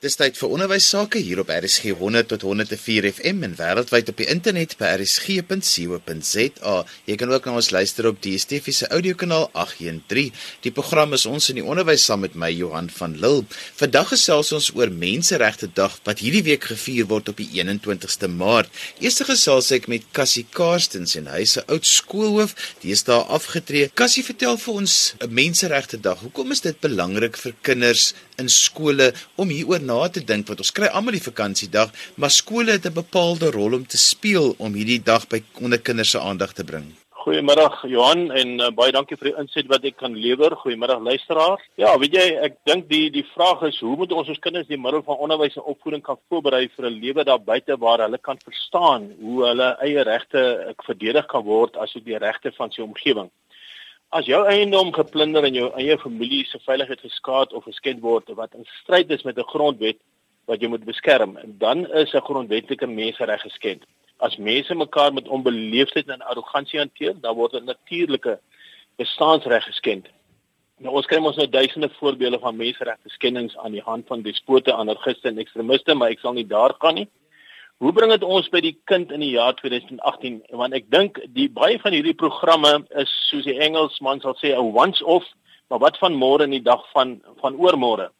Dis tyd vir onderwys sake hier op RSG 100 tot 104 FM en wêreldwyd op die internet by rsg.co.za. Jy kan ook na ons luister op die DSTV se audiokanaal 813. Die program is ons in die onderwys saam met my Johan van Lille. Vandag gesels ons oor Menseregte Dag wat hierdie week gevier word op die 21ste Maart. Eers gesels ek met Cassie Karstens en hy 'n oud skoolhoof, die is daar afgetree. Cassie, vertel vir ons Menseregte Dag. Hoekom is dit belangrik vir kinders in skole om hieroor na te dink want ons kry almal die vakansiedag, maar skole het 'n bepaalde rol om te speel om hierdie dag by onder kinders se aandag te bring. Goeiemiddag Johan en uh, baie dankie vir die inset wat ek kan lewer. Goeiemiddag luisteraars. Ja, weet jy, ek dink die die vraag is hoe moet ons ons kinders die middel van onderwys en opvoeding kan voorberei vir 'n lewe daar buite waar hulle kan verstaan hoe hulle eie regte verdedig kan word asook die regte van sy omgewing. As jou eiendom geplunder en jou eie familie se veiligheid geskaad of geskend word wat in stryd is met 'n grondwet wat jy moet beskerm, dan is 'n grondwetlike mensereg geskend. As mense mekaar met onbeleefdheid en arrogansie hanteer, dan word 'n natuurlike bestaansreg geskend. Nou ons kry mos nou duisende voorbeelde van menseregte skendings aan die hand van despote, anarchiste en ekstremiste, maar ek sal nie daar gaan nie. Hoe bring dit ons by die kind in die jaar 2018? Want ek dink die baie van hierdie programme is soos die Engelsman sal sê 'n once off, maar wat van môre en die dag van van oormôre?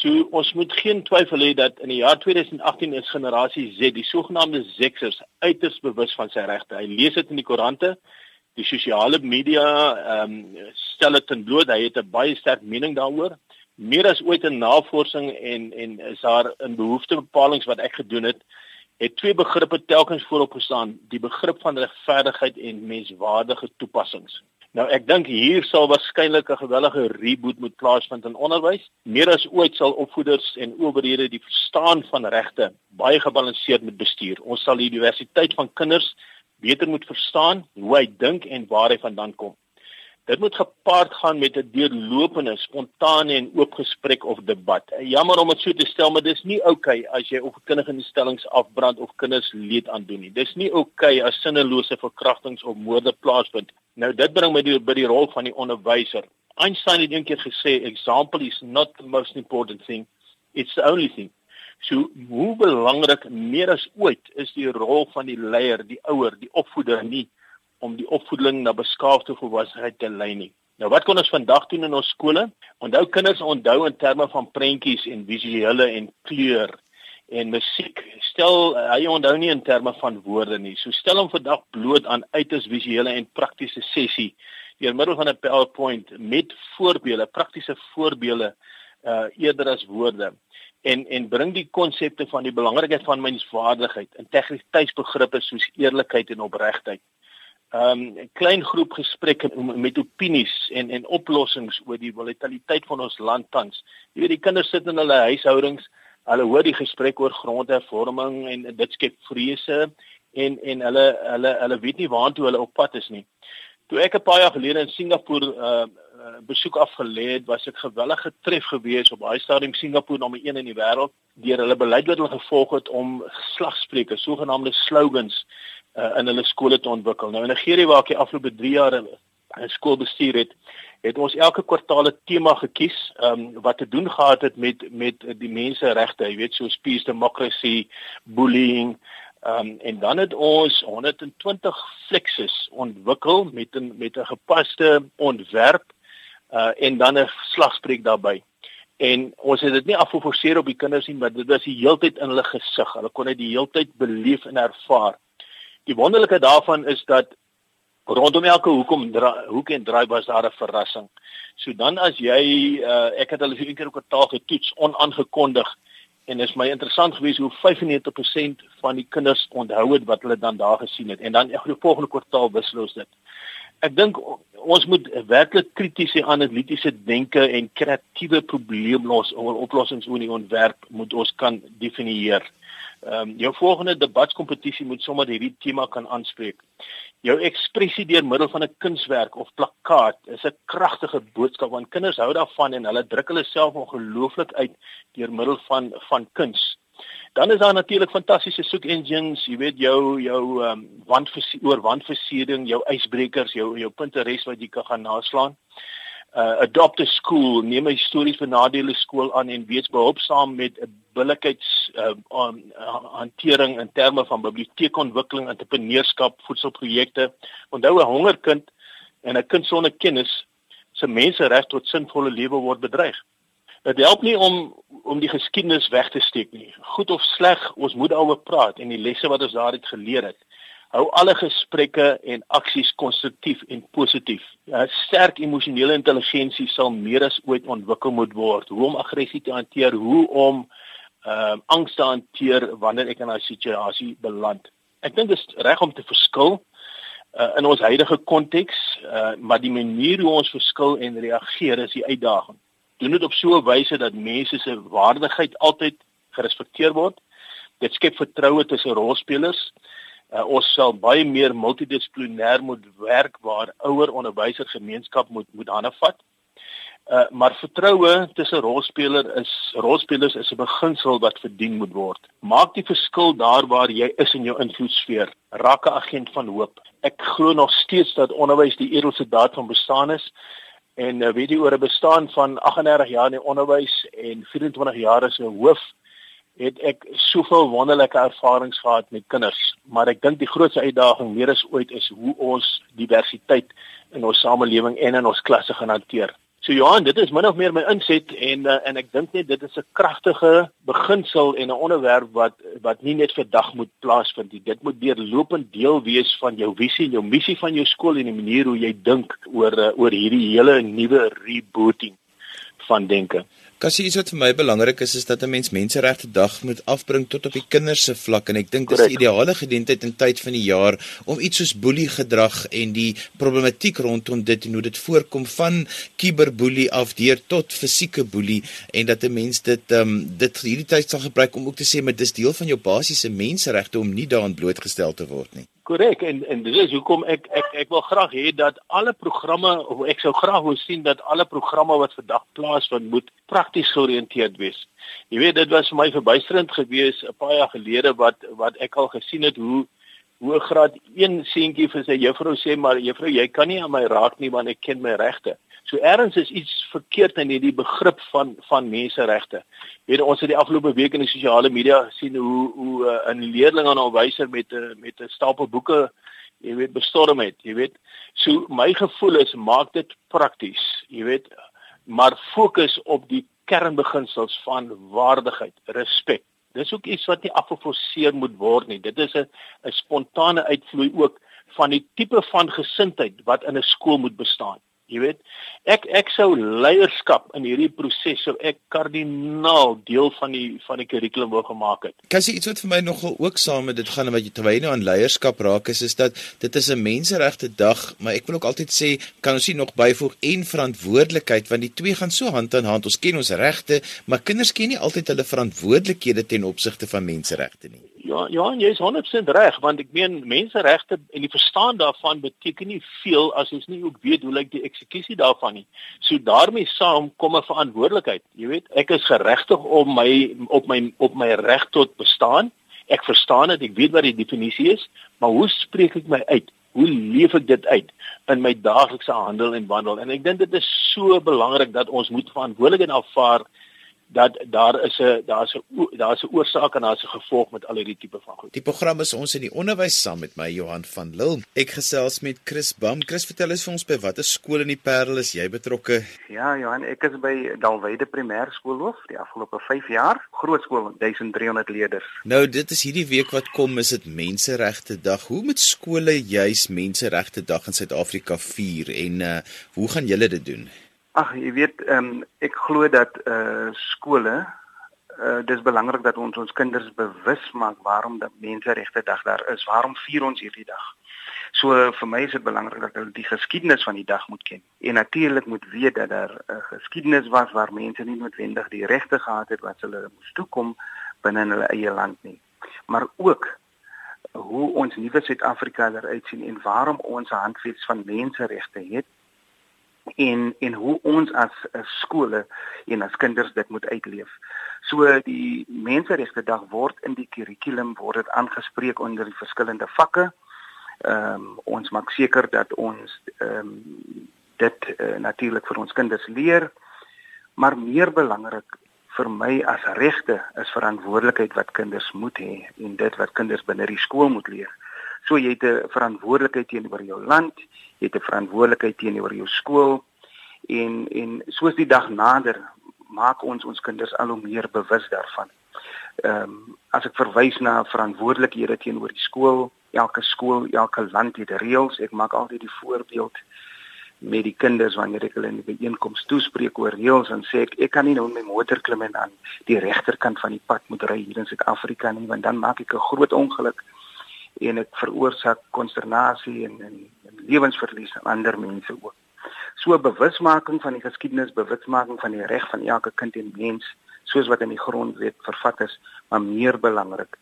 So ons moet geen twyfel hê dat in die jaar 2018 is generasie Z, die sogenaamde Zexers, uiters bewus van sy regte. Hy lees dit in die koerante, die sosiale media ehm um, stel dit ten bloot. Hy het 'n baie sterk mening daaroor. Meer as ooit in navorsing en en is daar in behoeftebepalings wat ek gedoen het, het twee begrippe telkens voorop gestaan, die begrip van regverdigheid en menswaardige toepassings. Nou ek dink hier sal waarskynlik 'n gewellige reboot moet plaasvind in onderwys. Meer as ooit sal opvoeders en owerhede die verstaan van regte baie gebalanseerd moet bestuur. Ons sal die diversiteit van kinders beter moet verstaan, hoe hy dink en waar hy vandaan kom. Dit moet gepaard gaan met 'n deurlopende, spontane en oop gesprek of debat. Jammer om dit so te stel, maar dis nie oukei okay as jy opvoedkundige instellings afbrand of kinders leed aandoen nie. Dis nie oukei okay as sinnelose verkrachtings of moorde plaasvind. Nou dit bring my by die rol van die onderwyser. Einstein het eendag gesê, "Example is not the most important thing, it's the only thing." So hoe belangrik meer as ooit is die rol van die leier, die ouer, die opvoeder nie om die opvoeding na beskaafde volwassenheid te lei nie. Nou wat kan ons vandag doen in ons skole? Onthou kinders onthou in terme van prentjies en visuele en kleur en musiek. Stel hy onthou nie in terme van woorde nie. So stel hom vandag bloot aan uiters visuele en praktiese sessie deur middel van 'n PowerPoint met voorbeelde, praktiese voorbeelde uh eerder as woorde en en bring die konsepte van die belangrikheid van menswaardigheid, integriteitsbegrippe soos eerlikheid en opregtheid um, 'n klein groep gesprekke met opinies en en oplossings oor die volatiliteit van ons land tans. Jy weet die kinders sit in hulle huishoudings, hulle hoor die gesprek oor grondhervorming en dit skep vrese en en hulle hulle hulle weet nie waartoe hulle op pad is nie. Toe ek 'n paar jaar gelede in Singapore uh besoek afgelê het, was ek geweldig getref geweest op daai stadium Singapore nommer 1 in die wêreld deur hulle beleid wat hulle gevolg het om slagspreuke, sogenaamde slogans uh, in hulle skole te ontwikkel. Nou in Nigerië waar ek die afgelope 3 jaar 'n skool bestuur het, het ons elke kwartaal 'n tema gekies um, wat te doen gehad het met met die menseregte, jy weet soos peace, democracy, bullying Um, en dan het ons 120 flexes ontwikkel met 'n met 'n gepaste ontwerp uh en dan 'n slagspreuk daarbey. En ons het dit nie afgeforseer op die kinders nie, maar dit was die heeltyd in hulle gesig. Hulle kon dit die heeltyd beleef en ervaar. Die wonderlikheid daarvan is dat rondom elke hoekom hoek en draai was daar 'n verrassing. So dan as jy uh, ek het hulle vir een keer op 'n taal getoets onaangekondig en is my interessant geweest hoe 95% van die kinders onthou het wat hulle dan daar gesien het en dan in die volgende kwartaal wissel ons dit. Ek dink ons moet werklik kritiese analitiese denke en kreatiewe probleemoplossings oor die ontwerp moet ons kan definieer. Ehm um, jou volgende debatskompetisie moet sommer hierdie tema kan aanspreek. Jou ekspressie deur middel van 'n kunswerk of plakkaat is 'n kragtige boodskap want kinders hou daarvan en hulle druk hulle self ongelooflik uit deur middel van van kuns. Dan is daar natuurlik fantastiese soek engines, jy weet jou jou ehm um, wandversier oor wandversiering, jou ysbrekers, jou jou Pinterest wat jy kan gaan naslaan. Uh, adopt a school, neem 'n histories benadeelde skool aan en wees behulpsaam met 'n billikheids uh, on, uh, hantering in terme van biblioteekontwikkeling, entrepreneurskap, voedselprojekte. Onthou 'n hongerkind en 'n kind sonder kennis se menseregte tot sinvolle lewe word bedreig. Dit help nie om om die geskiedenis weg te steek nie. Goed of sleg, ons moet daaroor praat en die lesse wat ons daaruit geleer het hou alle gesprekke en aksies konstruktief en positief. 'n ja, Sterk emosionele intelligensie sal meer as ooit ontwikkel moet word. Hoe om aggressie te hanteer, hoe om ehm uh, angs te hanteer wanneer ek in 'n situasie beland. Ek dink dit is reg om te verskil uh, in ons huidige konteks, uh, maar die manier hoe ons verskil en reageer is die uitdaging. Doen dit op so 'n wyse dat mense se waardigheid altyd gerespekteer word. Dit skep vertroue tussen rolspelers Uh, ons sal baie meer multidissiplinêr moet werk waar ouer onderwyser gemeenskap moet moet hande vat. Uh, maar vertroue tussen rolspeler is rolspelers is 'n beginsel wat verdien moet word. Maak die verskil daar waar jy is in jou invloedsfeer. Raak 'n agent van hoop. Ek glo nog steeds dat onderwys die edelste daad van bestaan is en uh, weet jy oor 'n bestaan van 38 jaar in die onderwys en 24 jaar as 'n hoof het ek soveel wonderlike ervarings gehad met kinders, maar ek dink die grootste uitdaging meer as ooit is hoe ons diversiteit in ons samelewing en in ons klasse gaan hanteer. So Johan, dit is min of meer my inset en uh, en ek dink net dit is 'n kragtige beginsel en 'n onderwerp wat wat nie net vandag moet plaasvind nie. Dit moet deurlopend deel wees van jou visie en jou missie van jou skool en die manier hoe jy dink oor uh, oor hierdie hele nuwe rebooting van denke. Kassie, iets wat vir my belangrik is is dat 'n mens menseregte dag moet afbring tot op die kinders se vlak en ek dink dis die ideale geleentheid in tyd van die jaar om iets soos boelie gedrag en die problematiek rondom dit en hoe dit voorkom van kiberboelie af deur tot fisieke boelie en dat 'n mens dit ehm um, dit hierdie tyd sal gebruik om ook te sê maar dis deel van jou basiese menseregte om nie daaraan blootgestel te word nie. Korrek en en dit is hoekom ek ek ek wil graag hê dat alle programme of ek sou graag wou sien dat alle programme wat vandag plaasvind moet prakties georiënteerd wees. Jy weet dit was vir my verbuisterend geweest 'n paar jaar gelede wat wat ek al gesien het hoe hoe graad 1 seentjie vir sy juffrou sê maar juffrou jy kan nie aan my raak nie want ek ken my regte. So ergens is iets verkeerd in hierdie begrip van van menseregte. Weet ons het die afgelope week in die sosiale media gesien hoe hoe uh, 'n leerling aan 'n wyser met 'n uh, met 'n stapel boeke jy weet bestorm het, jy weet. So my gevoel is maak dit prakties, jy weet, maar fokus op die kernbeginsels van waardigheid, respek. Dis ook iets wat nie afgeforceer moet word nie. Dit is 'n 'n spontane uitvloei ook van die tipe van gesindheid wat in 'n skool moet bestaan. Jy weet, ek ek sou leierskap in hierdie proses sou ek kardinaal deel van die van die kurrikulum wou gemaak het. Kan jy iets wat vir my nogal ook saam met dit gaan wat jy terwyl nou aan leierskap raak is is dat dit is 'n menseregte dag, maar ek wil ook altyd sê kan ons nie nog byvoeg en verantwoordelikheid want die twee gaan so hand aan hand. Ons ken ons regte, maar kinders ken nie altyd hulle verantwoordelikhede ten opsigte van menseregte nie. Ja, ja, jy is 100% reg want ek meen menseregte en die verstaan daarvan beteken nie veel as ons nie ook weet hoe lyk die eksekusie daarvan nie. So daarmee saam kom 'n verantwoordelikheid. Jy weet, ek is geregtig om my op my op my reg tot bestaan. Ek verstaan dit, ek weet wat die definisie is, maar hoe spreek ek my uit? Hoe leef ek dit uit in my daaglikse handel en wandel? En ek dink dit is so belangrik dat ons moet verantwoordelikheid aanvaar dat daar is 'n daar's 'n daar's 'n oorsaak en daar's 'n gevolg met al hierdie tipe van goed. Die program is ons in die onderwys saam met my Johan van Lille. Ek gesels met Chris Bam. Chris, vertel eens vir ons by watter skool in die Parel is jy betrokke? Ja, Johan, ek is by Dalwyde Primêrskoolhoof die afgelope 5 jaar. Groot skool, 1300 leerders. Nou, dit is hierdie week wat kom, is dit Menseregte Dag. Hoe moet skole juis Menseregte Dag in Suid-Afrika vier en uh hoe gaan julle dit doen? Ag, jy weet, ehm um, ek glo dat eh uh, skole eh uh, dis belangrik dat ons ons kinders bewus maak waarom dat menseregte dag daar is. Waarom vier ons hierdie dag? So vir my is dit belangrik dat hulle die geskiedenis van die dag moet ken. En natuurlik moet weet dat daar 'n uh, geskiedenis was waar mense nie noodwendig die regte gehad het wat hulle moes toekom binne hulle eie land nie. Maar ook hoe ons nuwe Suid-Afrika daar uitsien en waarom ons 'n handves van menseregte het en en hoe ons as, as skole en as kinders dit moet uitleef. So die menseregte dag word in die kurrikulum word dit aangespreek onder die verskillende vakke. Ehm um, ons maak seker dat ons ehm um, dit uh, natuurlik vir ons kinders leer. Maar meer belangrik vir my as regte is verantwoordelikheid wat kinders moet hê en dit wat kinders binne die skool moet leer. So jy het 'n verantwoordelikheid teenoor jou land, jy het 'n verantwoordelikheid teenoor jou skool en en soos die dag nader maak ons ons kinders al hoe meer bewus daarvan. Ehm um, as ek verwys na verantwoordelikhede teenoor die skool, elke skool, elke land het reëls. Ek maak altyd die voorbeeld met die kinders wanneer ek hulle in die byeenkoms toespreek oor reëls en sê ek ek kan nie nou met my motor klim en aan die regterkant van die pad moet ry hier in Suid-Afrika nie want dan maak ek 'n groot ongeluk en ek veroorsaak konsternasie en, en, en lewensverlies aan ander mense ook. So bewusmaking van die geskiedenis, bewusmaking van die reg van elke kind en mens soos wat in die grondwet vervat is, maar meer belangrik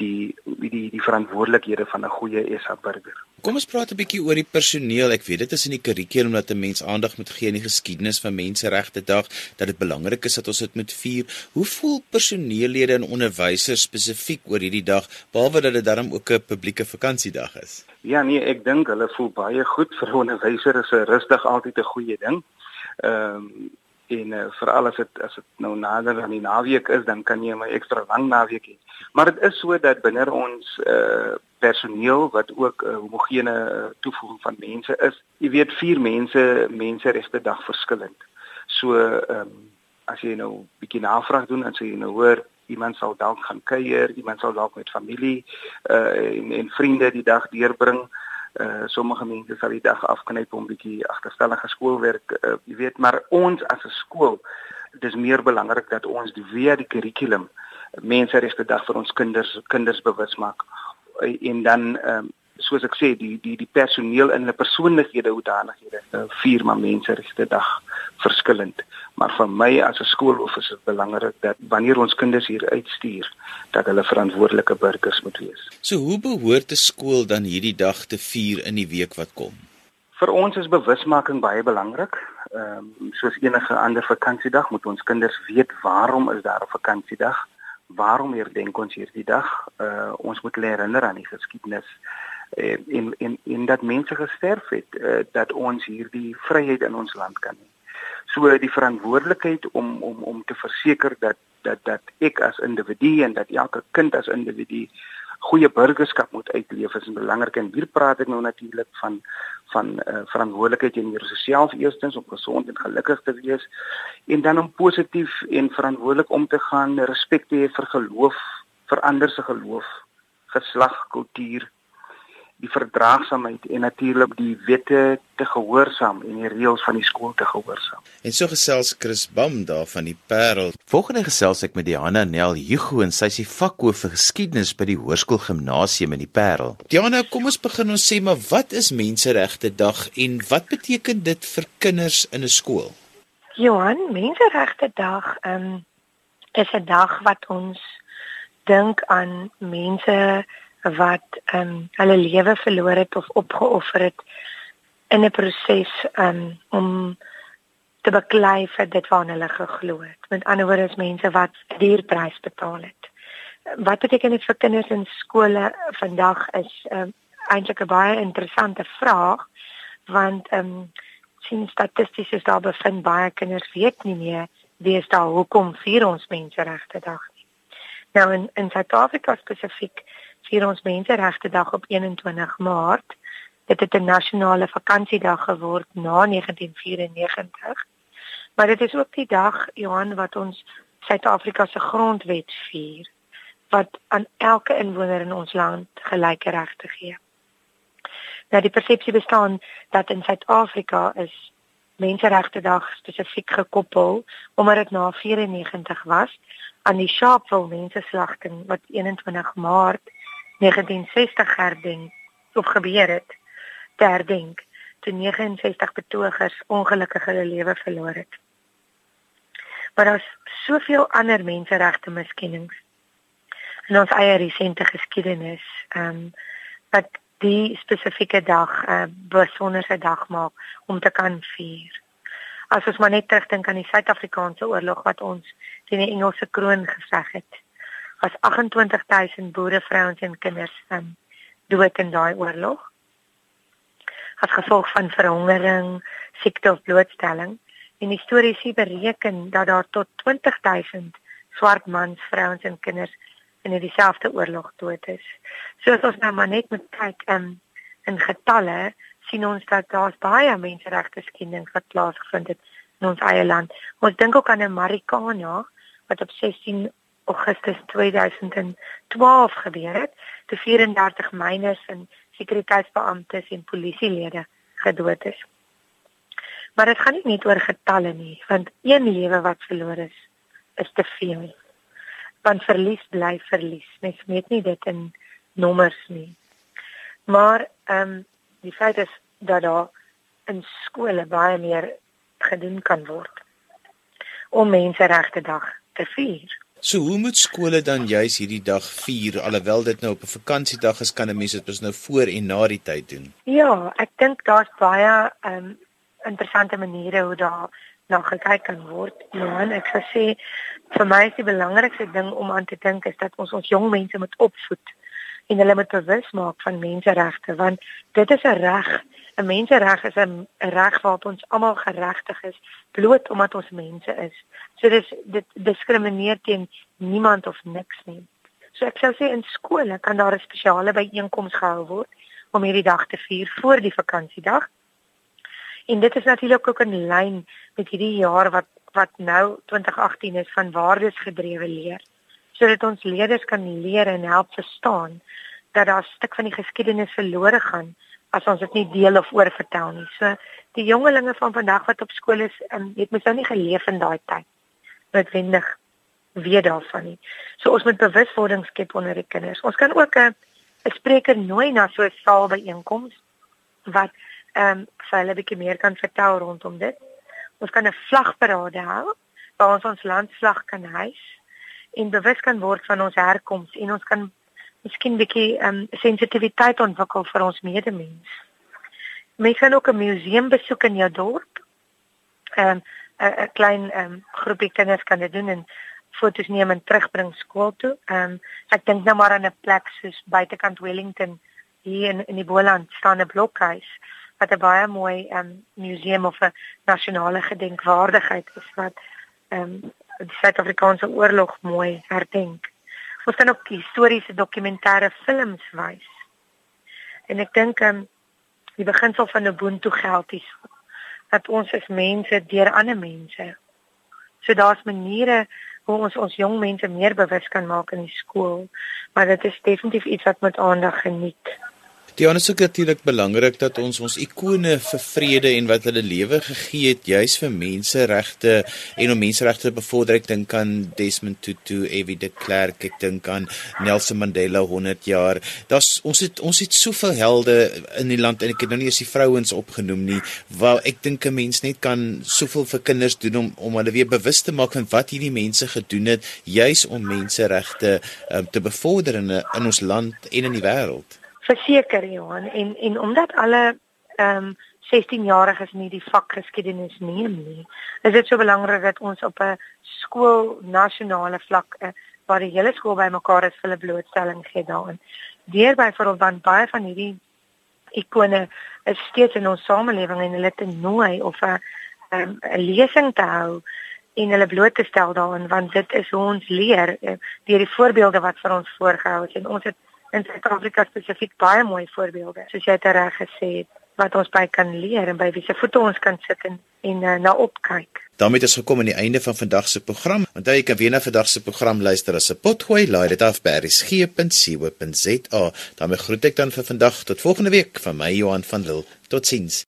die die die verantwoordelikhede van 'n goeie SA burger. Kom ons praat 'n bietjie oor die personeel. Ek weet dit is in die kurrikulum dat 'n mens aandag moet gee aan die geskiedenis van Menseregte Dag, dat dit belangrik is dat ons dit moet vier. Hoe voel personeellede en onderwysers spesifiek oor hierdie dag, behalwe dat dit darm ook 'n publieke vakansiedag is? Ja nee, ek dink hulle voel baie goed vir onderwysers is 'n rustig altyd 'n goeie ding. Ehm um, en uh, veral as dit as dit nou nader aan die naweek is dan kan jy 'n ekstra lang naweek hê. Maar dit is so dat binne ons uh personeel wat ook 'n uh, homogene uh, toevoeging van mense is. Jy weet vier mense menseregte dag verskillend. So ehm um, as jy nou bietjie navraag doen en sê jy nou hoor iemand sal dalk gaan kuier, iemand sal dalk met familie uh en, en vriende die dag deurbring. Sommige mense sal die dag afknyp om bietjie agterstallige skoolwerk, uh, jy weet, maar ons as 'n skool, dis meer belangrik dat ons via die kurrikulum menseregte dag vir ons kinders kinders bewus maak. Uh, en dan um, soos ek sê die die die personeel in hulle persoonlikhede hoedanighede uh, vier maar menseregte dag verskillend maar vir my as 'n skoolhoof is dit belangrik dat wanneer ons kinders hier uitstuur dat hulle verantwoordelike burgers moet wees. So hoe behoort 'n skool dan hierdie dag te vier in die week wat kom? Vir ons is bewusmaking baie belangrik. Ehm um, soos enige ander vakansiedag moet ons kinders weet waarom is daar 'n vakansiedag? Waarom herdenk ons hierdie dag? Uh ons moet hulle herinner aan die geskiedenis en en en, en dat mense gesterf het uh, dat ons hierdie vryheid in ons land kan hê. So die verantwoordelikheid om om om te verseker dat dat dat ek as individu en dat elke kind as individu goeie burgerskap moet uitleef is belangrik en hier praat ek nou natuurlik van van uh, verantwoordelikheid in jouself eerstens om gesond en gelukkig te wees en dan om positief en verantwoordelik om te gaan respek te hê vir geloof vir ander se geloof geslag kultuur die verdraagsaamheid en natuurlik die wette te gehoorsaam en die reëls van die skool te gehoorsaam. En so gesels Chris Bam daar van die Parel. Volgende gesels ek met Diana Nel Hugo en sy is die vakhoof vir geskiedenis by die Hoërskool Gimnasium in die Parel. Diana, kom ons begin ons sê maar wat is Menseregte Dag en wat beteken dit vir kinders in 'n skool? Johan, Menseregte Dag um, is 'n dag wat ons dink aan mense wat ehm um, hulle lewe verloor het of opgeoffer het in 'n proses um, om te beklei vir dit waarna hulle geglo het. Met ander woorde is mense wat duur prys betaal het. Wat beteken dit vir kinders in skole vandag is um, eintlik 'n baie interessante vraag want ehm um, sien statisties is daar bevind baie kinders weet nie meer wie is daar hoekom vier ons menseregte dag nie. Nou in in Suid-Afrika spesifiek vier ons Menseregte Dag op 21 Maart. Dit het 'n nasionale vakansiedag geword na 1994. Maar dit is ook die dag, Johan, wat ons Suid-Afrika se grondwet vier wat aan elke inwoner in ons land gelyke regte gee. Nou die persepsie bestaan dat in Suid-Afrika is Menseregte Dag spesifiek gekoppel omdat dit na 94 was aan die Sharpeville mensenslagting wat 21 Maart 1960 herdenk of gebeur het te herdenk toe 69 betogers ongelukkig hulle lewe verloor het. Maar daar's soveel ander menseregte miskennings in ons eie resente geskiedenis, ehm um, wat die spesifieke dag 'n uh, besondere dag maak om te kan vier. As ons maar net terugdink aan die Suid-Afrikaanse oorlog wat ons teen die Engelse kroon geveg het was 28000 boere, vrouens en kinders um, dood in daai oorlog. as gevolg van verhongering, siekte of blootstelling. En die storie sê bereken dat daar tot 20000 swart mans, vrouens en kinders in dieselfde oorlog dood is. So as ons nou maar net moet kyk um, in getalle, sien ons dat daar's baie menseregte skendings wat plaasgevind het in ons eie land. Ons dink ook aan 'n Marikana wat op 16 Augustus 2012 gebeur het, toe 34 myners en sekuriteitsbeamptes en polisielede gedood is. Maar dit gaan nie net oor getalle nie, want een lewe wat verloor is, is te veel. Want verlies bly verlies. Mens weet nie dit in nommers nie. Maar ehm um, die feit is dat daar in skole baie meer gedoen kan word om menseregte dag te vier. So hoe moet skole dan juis hierdie dag vier alhoewel dit nou op 'n vakansiedag is kan 'n mens dit nou voor en na die tyd doen? Ja, ek dink daar's baie um interessante maniere hoe daar na gekyk kan word. Johan, ek sou sê vir my is die belangrikste ding om aan te dink is dat ons ons jong mense moet opvoed en hulle moet bewus maak van menseregte want dit is 'n reg 'n mensereg is 'n reg waarop ons almal geregtig is bloot omdat ons mense is. So dis dit diskrimineer teen niemand of niks nie. So ek sou sê in skole kan daar 'n spesiale byeenkoms gehou word om hierdie dag te vier voor die vakansiedag. En dit is natuurlik ook in lyn met hierdie jaar wat wat nou 2018 is van waardesgedrewe leer. Sodat ons leerders kan leer en help verstaan dat daar 'n stuk van die geskiedenis verlore gaan as ons dit nie deel of oorvertel nie. So die jongelinge van vandag wat op skool is, um, het mos nou nie geleef in daai tyd. Noodwendig weet daarvan nie. So ons moet bewuswording skep onder die kinders. Ons kan ook 'n spreker nooi na so 'n saal byeenkoms wat ehm um, vir hulle 'n bietjie meer kan vertel rondom dit. Ons kan 'n vlagparade hou waar ons ons landslag kan hys en bewus kan word van ons herkoms en ons kan miskien bietjie ehm um, sensitiwiteit ontwikkel vir ons medemens. Mens kan ook 'n museum besoek in jou dorp. Ehm um, 'n klein ehm um, groepie kinders kan dit doen en foto's neem en terugbring skool toe. Ehm um, ek dink nou maar aan 'n plek soos buitekant Wellington hier in in die Boland staan 'n blokhuis wat 'n baie mooi ehm um, museum of 'n nasionale gedenkwaardigheid is wat ehm um, die Suid-Afrikaanse oorlog mooi herdenk. Ons kan ook historiese dokumentêre films wys. En ek dink um, die beginsel van Ubuntu geld is dat ons as mense deur ander mense. So daar's maniere hoe ons ons jong mense meer bewus kan maak in die skool, maar dit is definitief iets wat met aandag geniet. Ander is natuurlik belangrik dat ons ons ikone vir vrede en wat hulle lewe gegee het juis vir menseregte en om menseregte te bevorder. Ek dink aan Desmond Tutu, F.W. de Klerk, ek dink aan Nelson Mandela 100 jaar. Daar's ons het ons het soveel helde in die land en ek het nou nie eens die vrouens opgenoem nie. Waar ek dink 'n mens net kan soveel vir kinders doen om om hulle weer bewus te maak van wat hierdie mense gedoen het juis om menseregte um, te bevorder in in ons land en in die wêreld verseker Johan en en omdat alle ehm um, 16-jariges nie die vak geskiedenis neem nie, is dit so belangrik dat ons op 'n skool nasionale vlak uh, waar die hele skool bymekaar is vir 'n blootstelling gee daarin. Deur byvoorbeeld dan baie van hierdie ikone is steeds in ons samelewing en hulle te nooi of 'n um, 'n lesing te hou en hulle bloot te stel daarin want dit is hoe ons leer uh, deur die voorbeelde wat vir ons voorgehou is en ons het in Suid-Afrika spesifiek baie mooi voorbeelde soos jy dit reg gesê het wat ons by kan leer en by wie se voete ons kan sit en en uh, na opkyk. daarmee ons gekom aan die einde van vandag se program. Onthou jy kan weer na vandag se program luister as 'n potgooi. Laai dit af by resgep.co.za. daarmee groet ek dan vir vandag tot volgende week van my Johan van Lille. Totsiens.